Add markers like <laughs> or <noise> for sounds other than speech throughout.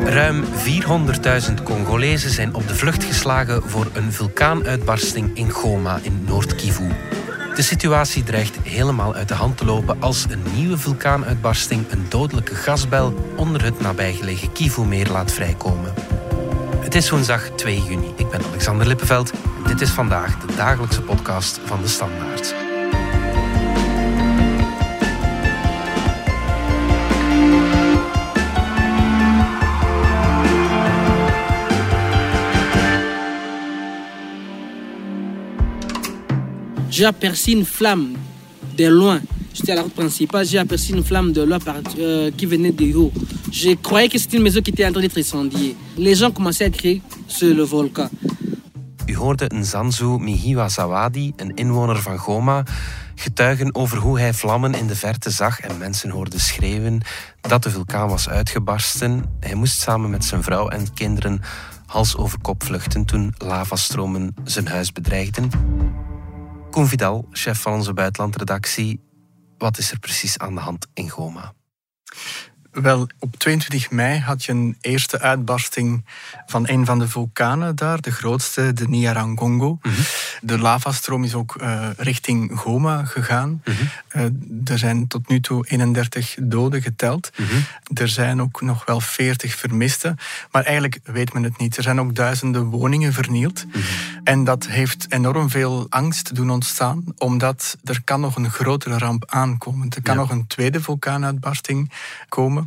Ruim 400.000 Congolezen zijn op de vlucht geslagen voor een vulkaanuitbarsting in Goma in Noord-Kivu. De situatie dreigt helemaal uit de hand te lopen als een nieuwe vulkaanuitbarsting een dodelijke gasbel onder het nabijgelegen Kivu-meer laat vrijkomen. Het is woensdag 2 juni. Ik ben Alexander Lippenveld en dit is vandaag de dagelijkse podcast van de Standaard. J'ai aperçu une flamme de loin. J'étais à la route principale, j'ai aperçu une flamme de loin par, euh, qui venait de haut. Je croyais que c'était une maison qui était en train d'être incendiée. Les gens commençaient à crier sur le volcan. U hoorde Nzanzu Mihiwa Zawadi, een inwoner van Goma, getuigen over hoe hij vlammen in de verte zag en mensen hoorde schreeuwen dat de vulkaan was uitgebarsten. Hij moest samen met zijn vrouw en kinderen hals over kop vluchten toen lavastromen zijn huis bedreigden. Koen chef van onze buitenlandredactie. Wat is er precies aan de hand in Goma? Wel, op 22 mei had je een eerste uitbarsting van een van de vulkanen daar, de grootste, de Nyiragongo. Mm De lavastroom is ook uh, richting Goma gegaan. Mm uh, er zijn tot nu toe 31 doden geteld. Mm Er zijn ook nog wel 40 vermisten, maar eigenlijk weet men het niet. Er zijn ook duizenden woningen vernield. Mhm. En dat heeft enorm veel angst doen ontstaan, omdat er kan nog een grotere ramp aankomen. Er kan nog een tweede vulkaanuitbarsting komen.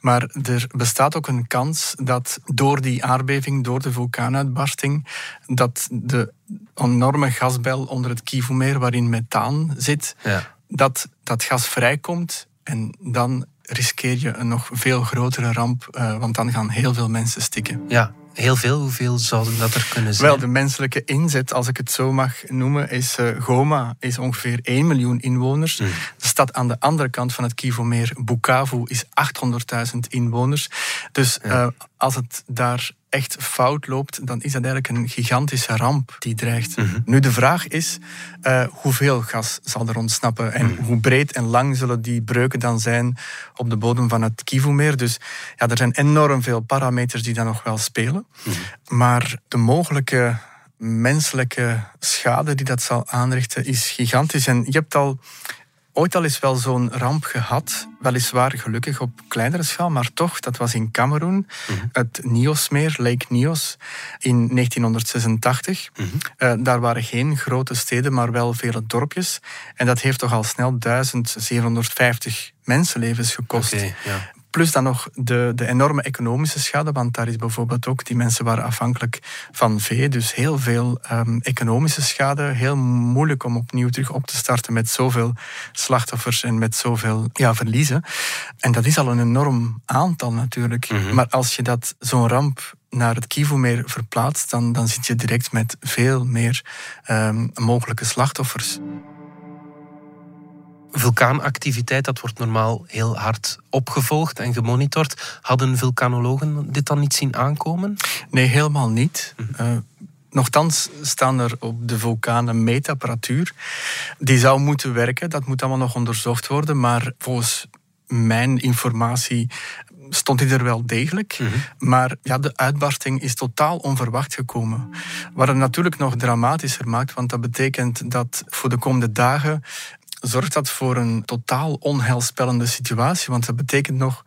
Maar er bestaat ook een kans dat door die aardbeving, door de vulkaanuitbarsting, dat de enorme gasbel onder het Kivumeer, waarin methaan zit, ja. dat dat gas vrijkomt en dan riskeer je een nog veel grotere ramp, uh, want dan gaan heel veel mensen stikken. Ja, heel veel. Hoeveel zouden dat er kunnen zijn? Wel, de menselijke inzet, als ik het zo mag noemen, is uh, Goma is ongeveer 1 miljoen inwoners. Mm. De stad aan de andere kant van het Kivu-meer, Bukavu, is 800.000 inwoners. Dus uh, als het daar echt fout loopt, dan is dat eigenlijk een gigantische ramp die dreigt. Mhm. Nu, de vraag is, uh, hoeveel gas zal er ontsnappen en mhm. hoe breed en lang zullen die breuken dan zijn op de bodem van het Kivu-meer. Dus ja, er zijn enorm veel parameters die dan nog wel spelen. Mhm. Maar de mogelijke menselijke schade die dat zal aanrichten is gigantisch. En je hebt al ooit al eens wel zo'n ramp gehad. Weliswaar gelukkig op kleinere schaal, maar toch, dat was in Cameroen. Mhm. Het Niosmeer, Lake Nios, in 1986. Mm uh, daar waren geen grote steden, maar wel vele dorpjes. En dat heeft toch al snel 1750 mensenlevens gekost. Okay, ja. Plus dan nog de, de enorme economische schade, want daar is bijvoorbeeld ook, die mensen waren afhankelijk van vee, dus heel veel um, economische schade. Heel moeilijk om opnieuw terug op te starten met zoveel slachtoffers en met zoveel ja, verliezen. En dat is al een enorm aantal natuurlijk. Mhm. Maar als je dat zo'n ramp naar het Kivu-meer verplaatst, dan, dan zit je direct met veel meer um, mogelijke slachtoffers vulkaanactiviteit, dat wordt normaal heel hard opgevolgd en gemonitord. Hadden vulkanologen dit dan niet zien aankomen? Nee, helemaal niet. Mhm. Uh, Nochtans staan er op de vulkanen meetapparatuur. Die zou moeten werken, dat moet allemaal nog onderzocht worden. Maar volgens mijn informatie stond die er wel degelijk. Mhm. Maar ja, de uitbarsting is totaal onverwacht gekomen. Wat het natuurlijk nog dramatischer maakt, want dat betekent dat voor de komende dagen zorgt dat voor een totaal onheilspellende situatie. Want dat betekent nog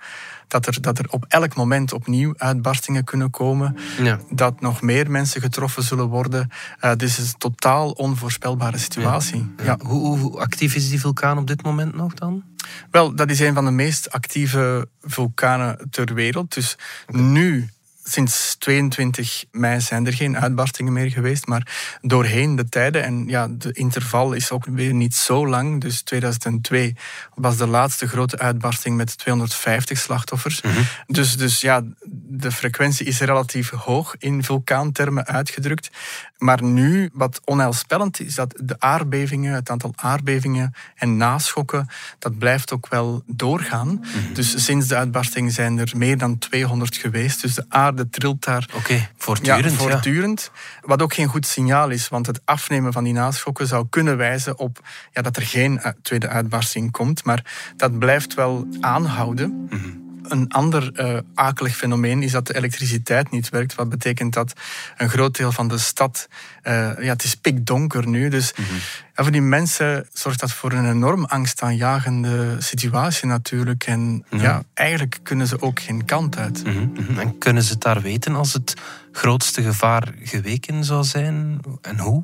dat er, dat er op elk moment opnieuw uitbarstingen kunnen komen. Ja. Dat nog meer mensen getroffen zullen worden. Uh, dit is een totaal onvoorspelbare situatie. Ja. Hoe, hoe, actief is die vulkaan op dit moment nog dan? Wel, dat is een van de meest actieve vulkanen ter wereld. Dus nu sinds 22 mei zijn er geen uitbarstingen meer geweest, maar doorheen de tijden, en ja, de interval is ook weer niet zo lang, dus 2002 was de laatste grote uitbarsting met 250 slachtoffers. Mhm. dus, dus ja, de frequentie is relatief hoog in vulkaantermen uitgedrukt. Maar nu, wat onheilspellend is, dat de aardbevingen, het aantal aardbevingen en naschokken, dat blijft ook wel doorgaan. Mhm. Dus sinds de uitbarsting zijn er meer dan 200 geweest. Dus de aarde trilt daar okay, voortdurend. Ja, voortdurend. Wat ook geen goed signaal is, want het afnemen van die naschokken zou kunnen wijzen op ja, dat er geen tweede uitbarsting komt. Maar dat blijft wel aanhouden. Mhm. Een ander uh, akelig fenomeen is dat de elektriciteit niet werkt. Wat betekent dat een groot deel van de stad... Uh, ja, het is pikdonker nu. Dus mm voor die mensen zorgt dat voor een enorm angstaanjagende situatie natuurlijk. En ja, eigenlijk kunnen ze ook geen kant uit. Mhm, mhm. En kunnen ze het daar weten als het grootste gevaar geweken zou zijn? En hoe?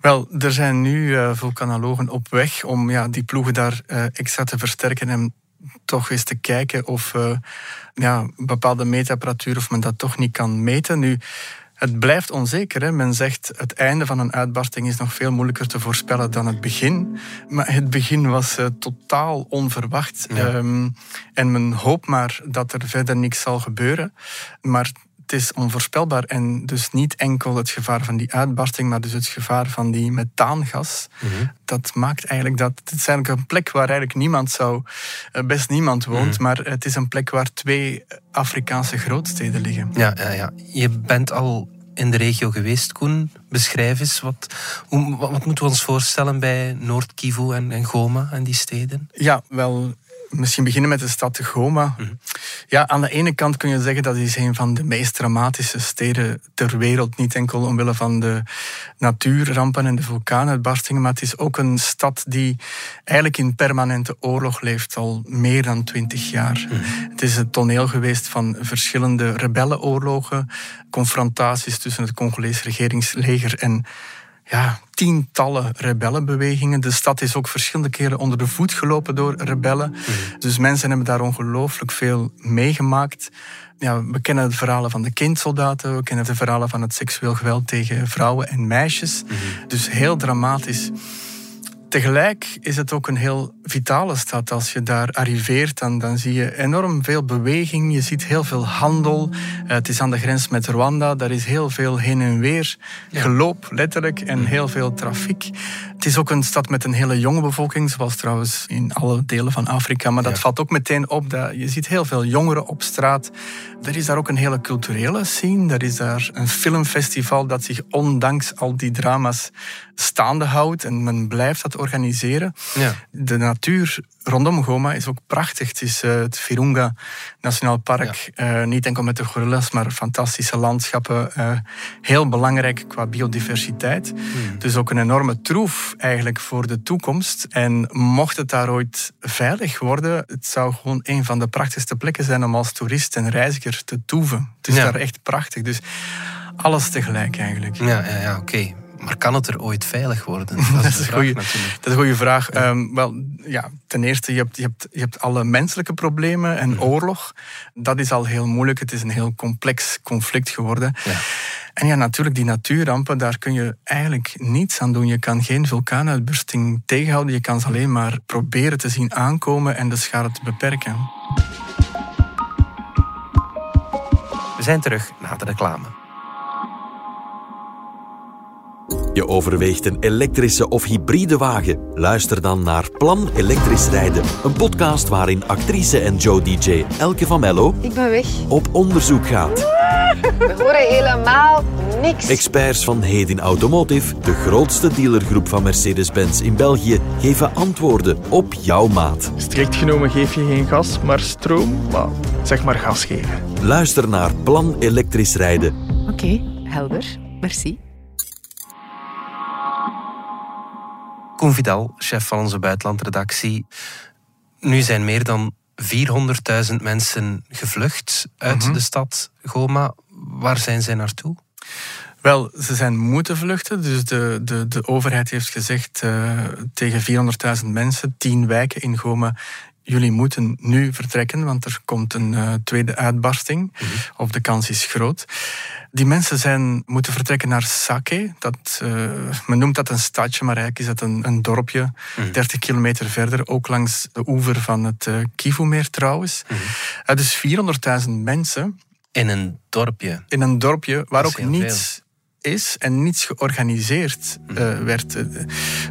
Wel, er zijn nu uh, vulkanologen op weg om ja, die ploegen daar uh, extra te versterken en toch eens te kijken of uh, ja, bepaalde meetapparatuur of men dat toch niet kan meten. Nu, het blijft onzeker. Hè? Men zegt het einde van een uitbarsting is nog veel moeilijker te voorspellen dan het begin. Maar het begin was uh, totaal onverwacht. Um, en men hoopt maar dat er verder niks zal gebeuren. Maar het is onvoorspelbaar en dus niet enkel het gevaar van die uitbarsting, maar dus het gevaar van die methaangas. Mhm. Dat maakt eigenlijk dat het is eigenlijk een plek waar eigenlijk niemand zou, eh, best niemand woont, mhm. maar het is een plek waar twee Afrikaanse grootsteden liggen. Ja, ja, ja. Je bent al in de regio geweest, Koen. Beschrijf eens, wat, hoe, wat moeten we ons voorstellen bij Noord-Kivu en, en Goma en die steden? Ja, wel, misschien beginnen met de stad Goma. Mhm. Ja, aan de ene kant kun je zeggen dat is een van de meest dramatische steden ter wereld. Niet enkel omwille van de natuurrampen en de vulkaanuitbarstingen, maar het is ook een stad die eigenlijk in permanente oorlog leeft al meer dan twintig jaar. Mhm. Het is het toneel geweest van verschillende rebellenoorlogen, confrontaties tussen het Congolese regeringsleger en ja, tientallen rebellenbewegingen. De stad is ook verschillende keren onder de voet gelopen door rebellen. Mhm. Dus mensen hebben daar ongelooflijk veel meegemaakt. Ja, we kennen de verhalen van de kindsoldaten, we kennen de verhalen van het seksueel geweld tegen vrouwen en meisjes. Mhm. Dus heel dramatisch. Tegelijk is het ook een heel vitale stad. Als je daar arriveert, dan, dan zie je enorm veel beweging. Je ziet heel veel handel. Uh, het is aan de grens met Rwanda. Daar is heel veel heen en weer geloop, letterlijk, en heel veel trafiek. Het is ook een stad met een hele jonge bevolking, zoals trouwens in alle delen van Afrika. Maar dat valt ook meteen op. Dat je ziet heel veel jongeren op straat. Er is daar ook een hele culturele scene. Er is daar een filmfestival dat zich ondanks al die drama's staande houdt. En men blijft dat organiseren. Ja. De natuur rondom Goma is ook prachtig. Het is uh, het Virunga Nationaal Park. Uh, niet enkel met de gorillas, maar fantastische landschappen. Uh, heel belangrijk qua biodiversiteit. Hmm. Dus ook een enorme troef eigenlijk voor de toekomst. En mocht het daar ooit veilig worden, het zou gewoon een van de prachtigste plekken zijn om als toerist en reiziger te toeven. Het is daar echt prachtig. Dus alles tegelijk eigenlijk. Ja, ja, ja oké. Maar kan het er ooit veilig worden? <laughs> Dat is, een, goede, dat is goede vraag. Ehm, wel, ja, ten eerste, je hebt, je, hebt, je hebt alle menselijke problemen en oorlog. Dat is al heel moeilijk. Het is een heel complex conflict geworden. Ja. En ja, natuurlijk, die natuurrampen, daar kun je eigenlijk niets aan doen. Je kan geen vulkaanuitbarsting tegenhouden. Je kan ze alleen maar proberen te zien aankomen en de schade te beperken. We zijn terug na de reclame. Je overweegt een elektrische of hybride wagen? Luister dan naar Plan Elektrisch Rijden. Een podcast waarin actrice en Joe DJ Elke van Mello... Ik ben weg. ...op onderzoek gaat. We horen helemaal niks. Experts van Hedin Automotive, de grootste dealergroep van Mercedes-Benz in België, geven antwoorden op jouw maat. Strikt genomen geef je geen gas, maar stroom. Maar zeg maar gas geven. Luister naar Plan Elektrisch Rijden. Oké, helder. Merci. Koen Vidal, chef van onze buitenlandredactie. Nu zijn meer dan 400.000 mensen gevlucht uit mhm. de stad Goma. Waar zijn zij naartoe? Wel, ze zijn moeten vluchten. Dus de, de, de overheid heeft gezegd uh, tegen 400.000 mensen, 10 wijken in Goma, jullie moeten nu vertrekken, want er komt een uh, tweede uitbarsting. Mhm. Of de kans is groot. Die mensen zijn moeten vertrekken naar Sake. Dat, uh, men noemt dat een stadje, maar eigenlijk is dat een, een dorpje. 30 mhm. kilometer verder, ook langs de oever van het uh, Kivumeer trouwens. Mm dus 400.000 mensen. In een dorpje? In een dorpje waar ook niets is en niets georganiseerd uh, werd.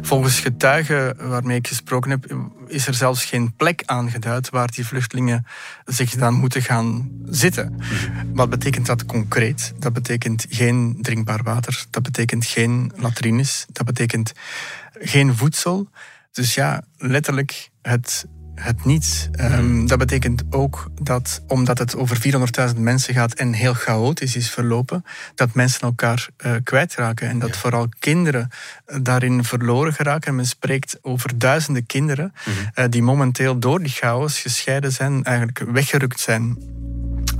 Volgens getuigen waarmee ik gesproken heb, is er zelfs geen plek aangeduid waar die vluchtelingen zich dan moeten gaan zitten. Wat betekent dat concreet? Dat betekent geen drinkbaar water, dat betekent geen latrines, dat betekent geen voedsel. Dus ja, letterlijk het het niets. Ehm, dat betekent ook dat, omdat het over 400.000 mensen gaat en heel chaotisch is verlopen, dat mensen elkaar uh, kwijtraken. En dat vooral kinderen daarin verloren geraken. Men spreekt over duizenden kinderen mhm. eh, die momenteel door die chaos gescheiden zijn, eigenlijk weggerukt zijn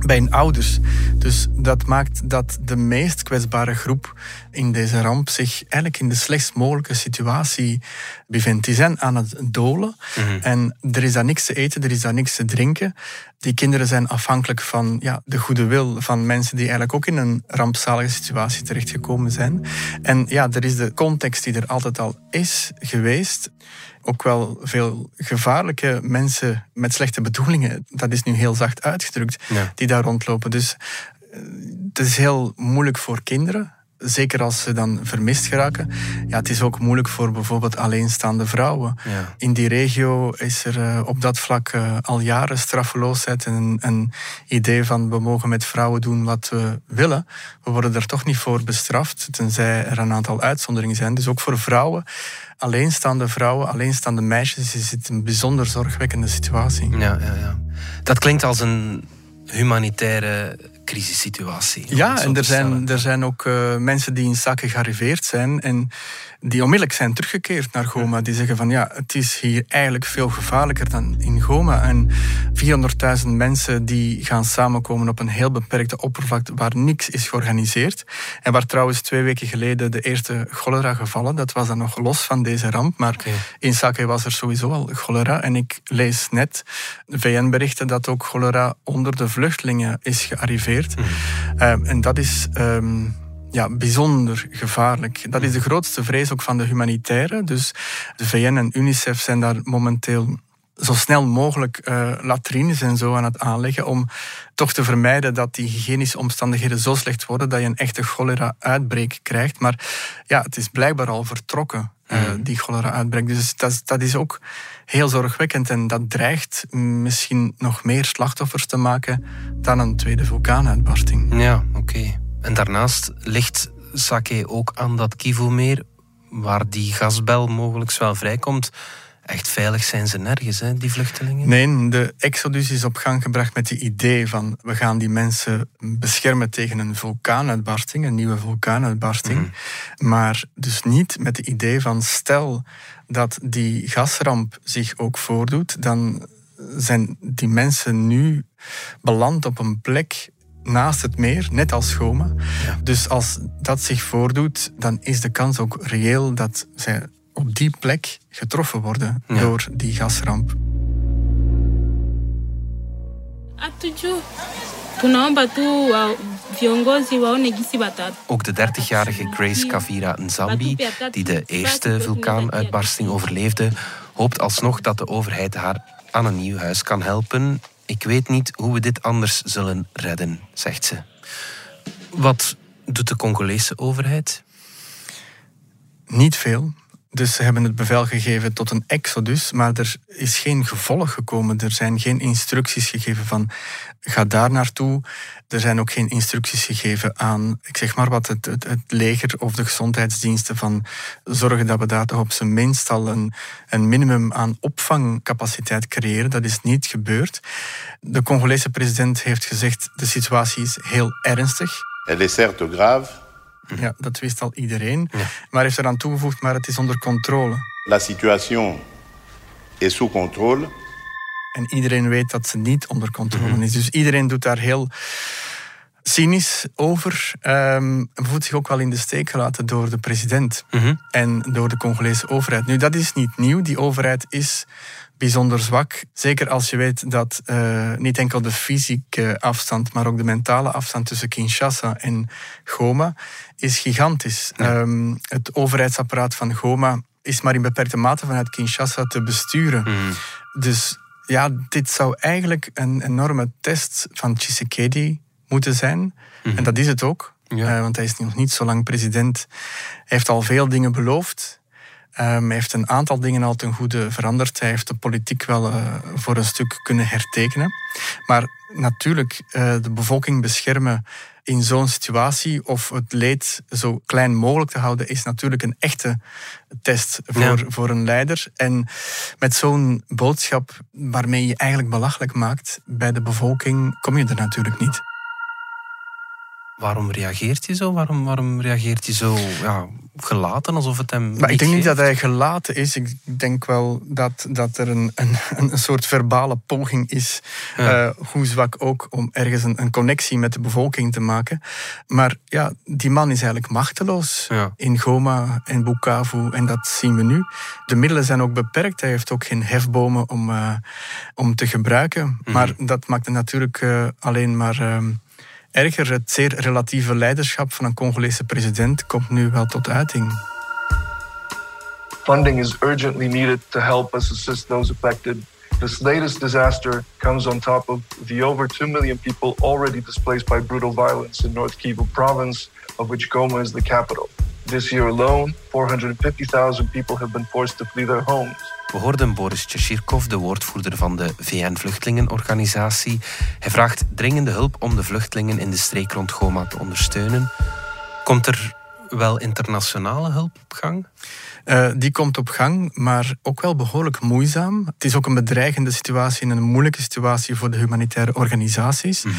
bij hun ouders. Dus dat maakt dat de meest kwetsbare groep in deze ramp zich eigenlijk in de slechtst mogelijke situatie bevindt. Die zijn aan het dolen mhm. en er is daar niks te eten, er is daar niks te drinken. Die kinderen zijn afhankelijk van ja, de goede wil van mensen die eigenlijk ook in een rampzalige situatie terechtgekomen zijn. En ja, er is de context die er altijd al is geweest ook wel veel gevaarlijke mensen met slechte bedoelingen, dat is nu heel zacht uitgedrukt, die daar rondlopen. Dus eh, het is heel moeilijk voor kinderen. Zeker als ze dan vermist geraken. Ja, het is ook moeilijk voor bijvoorbeeld alleenstaande vrouwen. In die regio is er uh, op dat vlak uh, al jaren straffeloosheid en een idee van we mogen met vrouwen doen wat we willen. We worden er toch niet voor bestraft, tenzij er een aantal uitzonderingen zijn. Dus ook voor vrouwen alleenstaande vrouwen, alleenstaande meisjes, is het een bijzonder zorgwekkende situatie. Ja, ja, ja. Dat klinkt als een humanitaire crisissituatie. Ja, en er zijn, er zijn ook uh, mensen die in zakken gearriveerd zijn en die onmiddellijk zijn teruggekeerd naar Goma. Die zeggen van ja, het is hier eigenlijk veel gevaarlijker dan in Goma. En 400.000 mensen die gaan samenkomen op een heel beperkte oppervlakte waar niks is georganiseerd. En waar trouwens twee weken geleden de eerste cholera gevallen. Dat was dan nog los van deze ramp. Maar in Sake was er sowieso al cholera. En ik lees net VN-berichten dat ook cholera onder de vluchtelingen is gearriveerd. Mhm. Ehm, en dat is... Ehm, ja, bijzonder gevaarlijk. Dat is de grootste vrees ook van de humanitaire. Dus de VN en UNICEF zijn daar momenteel zo snel mogelijk uh, latrines en zo aan het aanleggen om toch te vermijden dat die hygiënische omstandigheden zo slecht worden dat je een echte cholera-uitbreek krijgt. Maar ja, het is blijkbaar al vertrokken, uh, die cholera-uitbreek. Dus dat, dat is ook heel zorgwekkend en dat dreigt misschien nog meer slachtoffers te maken dan een tweede vulkaanuitbarsting. Ja, oké. En daarnaast ligt Sake ook aan dat Kivu-meer, waar die gasbel mogelijk wel vrijkomt. Echt veilig zijn ze nergens, hè, die vluchtelingen? Nee, de Exodus is op gang gebracht met het idee van we gaan die mensen beschermen tegen een vulkaanuitbarsting, een nieuwe vulkaanuitbarsting. Mhm. Maar dus niet met het idee van stel dat die gasramp zich ook voordoet, dan zijn die mensen nu beland op een plek naast het meer, net als Goma. Dus als dat zich voordoet, dan is de kans ook reëel dat zij op die plek getroffen worden door die gasramp. Ook de 30-jarige Grace Kavira Nzambi, die de eerste vulkaanuitbarsting overleefde, hoopt alsnog dat de overheid haar aan een nieuw huis kan helpen ik weet niet hoe we dit anders zullen redden, zegt ze. Wat doet de Congolese overheid? Niet veel. Dus ze hebben het bevel gegeven tot een exodus, maar er is geen gevolg gekomen. Er zijn geen instructies gegeven van ga daar naartoe. Er zijn ook geen instructies gegeven aan, ik zeg maar wat, het, het, leger of de gezondheidsdiensten van zorgen dat we daar toch op zijn minst al een, een minimum aan opvangcapaciteit creëren. Dat is niet gebeurd. De Congolese president heeft gezegd de situatie is heel ernstig. Elle est certes grave. Ja, dat wist al iedereen. Ja. Maar heeft eraan toegevoegd, maar het is onder controle. La situation est sous contrôle. En iedereen weet dat ze niet onder controle mhm. is. Dus iedereen doet daar heel cynisch over. Um, voelt zich ook wel in de steek gelaten door de president mhm. en door de Congolese overheid. Nu, dat is niet nieuw. Die overheid is bijzonder zwak. Zeker als je weet dat uh, niet enkel de fysieke afstand, maar ook de mentale afstand tussen Kinshasa en Goma is gigantisch. Um, het overheidsapparaat van Goma is maar in beperkte mate vanuit Kinshasa te besturen. Mhm. Dus ja, dit zou eigenlijk een enorme test van Tshisekedi moeten zijn. Mhm. En dat is het ook. Uh, want hij is nog niet zo lang president. Hij heeft al veel dingen beloofd. Um, hij heeft een aantal dingen al ten goede veranderd. Hij heeft de politiek wel uh, voor een stuk kunnen hertekenen. Maar natuurlijk, uh, de bevolking beschermen in zo'n situatie of het leed zo klein mogelijk te houden, is natuurlijk een echte test voor, voor een leider. En met zo'n boodschap waarmee je eigenlijk belachelijk maakt bij de bevolking, kom je er natuurlijk niet. Waarom reageert hij zo? Waarom, waarom reageert hij zo ja, gelaten, alsof het hem. Maar ik denk niet dat hij gelaten is. Ik denk wel dat, dat er een, een, een soort verbale poging is, eh, hoe zwak ook, om ergens een, een, connectie met de bevolking te maken. Maar ja, die man is eigenlijk machteloos in Goma en Bukavu en dat zien we nu. De middelen zijn ook beperkt. Hij heeft ook geen hefbomen om, uh, om te gebruiken. Mhm. Maar dat maakt het natuurlijk uh, alleen maar. Ehm, erger. Het zeer relatieve leiderschap van een Congolese president komt nu wel tot uiting. Funding is urgently needed to help us assist those affected. This latest disaster comes on top of the over 2 million people already displaced by brutal violence in North Kivu province, of which Goma is the capital. This year alone, 450,000 people have been forced to flee their homes. We hoorden Boris Tchirkov, de woordvoerder van de VN-vluchtelingenorganisatie. Hij vraagt dringende hulp om de vluchtelingen in de streek rond Goma te ondersteunen. Komt er wel internationale hulp op gang? Uh, die komt op gang, maar ook wel behoorlijk moeizaam. Het is ook een bedreigende situatie en een moeilijke situatie voor de humanitaire organisaties. Mhm.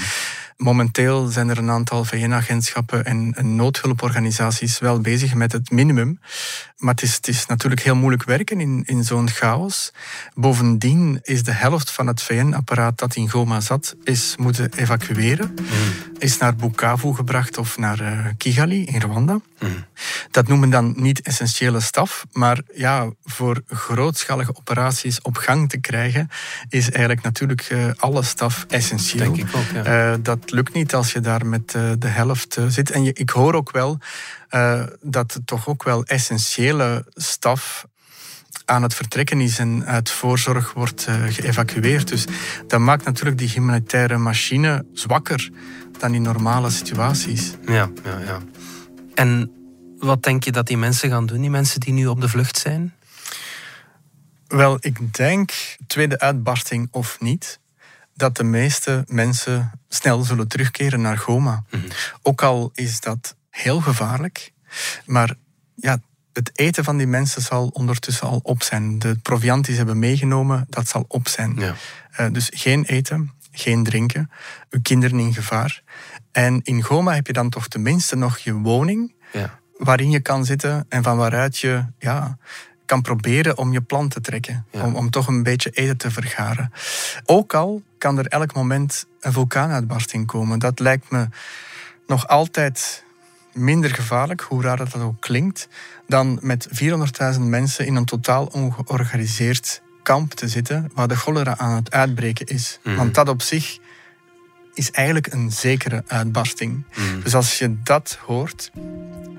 Momenteel zijn er een aantal VN-agentschappen en, noodhulporganisaties wel bezig met het minimum. Maar het is, het is natuurlijk heel moeilijk werken in, in zo'n chaos. Bovendien is de helft van het VN-apparaat dat in Goma zat, is moeten evacueren. Mm. Is naar Bukavu gebracht of naar uh, Kigali in Rwanda. Mm. Dat noemen dan niet essentiële staf, maar ja, voor grootschalige operaties op gang te krijgen, is eigenlijk natuurlijk uh, alle staf essentieel. Denk ik ook, ja. uh, dat lukt niet als je daar met de helft zit. En je, ik hoor ook wel uh, dat toch ook wel essentiële staf aan het vertrekken is en uit voorzorg wordt uh, geëvacueerd. Dus dat maakt natuurlijk die humanitaire machine zwakker dan in normale situaties. Ja, ja, ja. En wat denk je dat die mensen gaan doen, die mensen die nu op de vlucht zijn? Wel, ik denk, tweede uitbarsting of niet, dat de meeste mensen snel zullen terugkeren naar Goma. Mhm. Ook al is dat heel gevaarlijk. Maar ja, het eten van die mensen zal ondertussen al op zijn. De proviant die ze hebben meegenomen, dat zal op zijn. Ja. Uh, dus geen eten, geen drinken, uw kinderen in gevaar. En in Goma heb je dan toch tenminste nog je woning, ja. Waarin je kan zitten en van waaruit je ja, kan proberen om je plan te trekken. Om, om toch een beetje eten te vergaren. Ook al kan er elk moment een vulkaanuitbarsting komen. Dat lijkt me nog altijd minder gevaarlijk, hoe raar dat ook klinkt, dan met 400.000 mensen in een totaal ongeorganiseerd kamp te zitten waar de cholera aan het uitbreken is. Mhm. Want dat op zich is eigenlijk een zekere uitbarsting. Mhm. Dus als je dat hoort,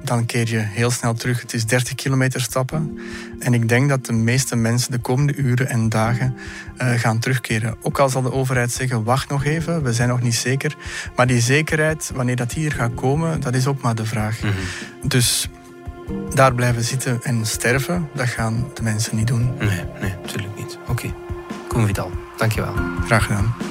dan keer je heel snel terug. Het is 30 kilometer stappen. En ik denk dat de meeste mensen de komende uren en dagen uh, gaan terugkeren. Ook al zal de overheid zeggen, wacht nog even, we zijn nog niet zeker. Maar die zekerheid, wanneer dat hier gaat komen, dat is ook maar de vraag. Mhm. Dus daar blijven zitten en sterven, dat gaan de mensen niet doen. Nee, nee, natuurlijk niet. Oké. Okay. Koen Vidal, dankjewel. Graag gedaan.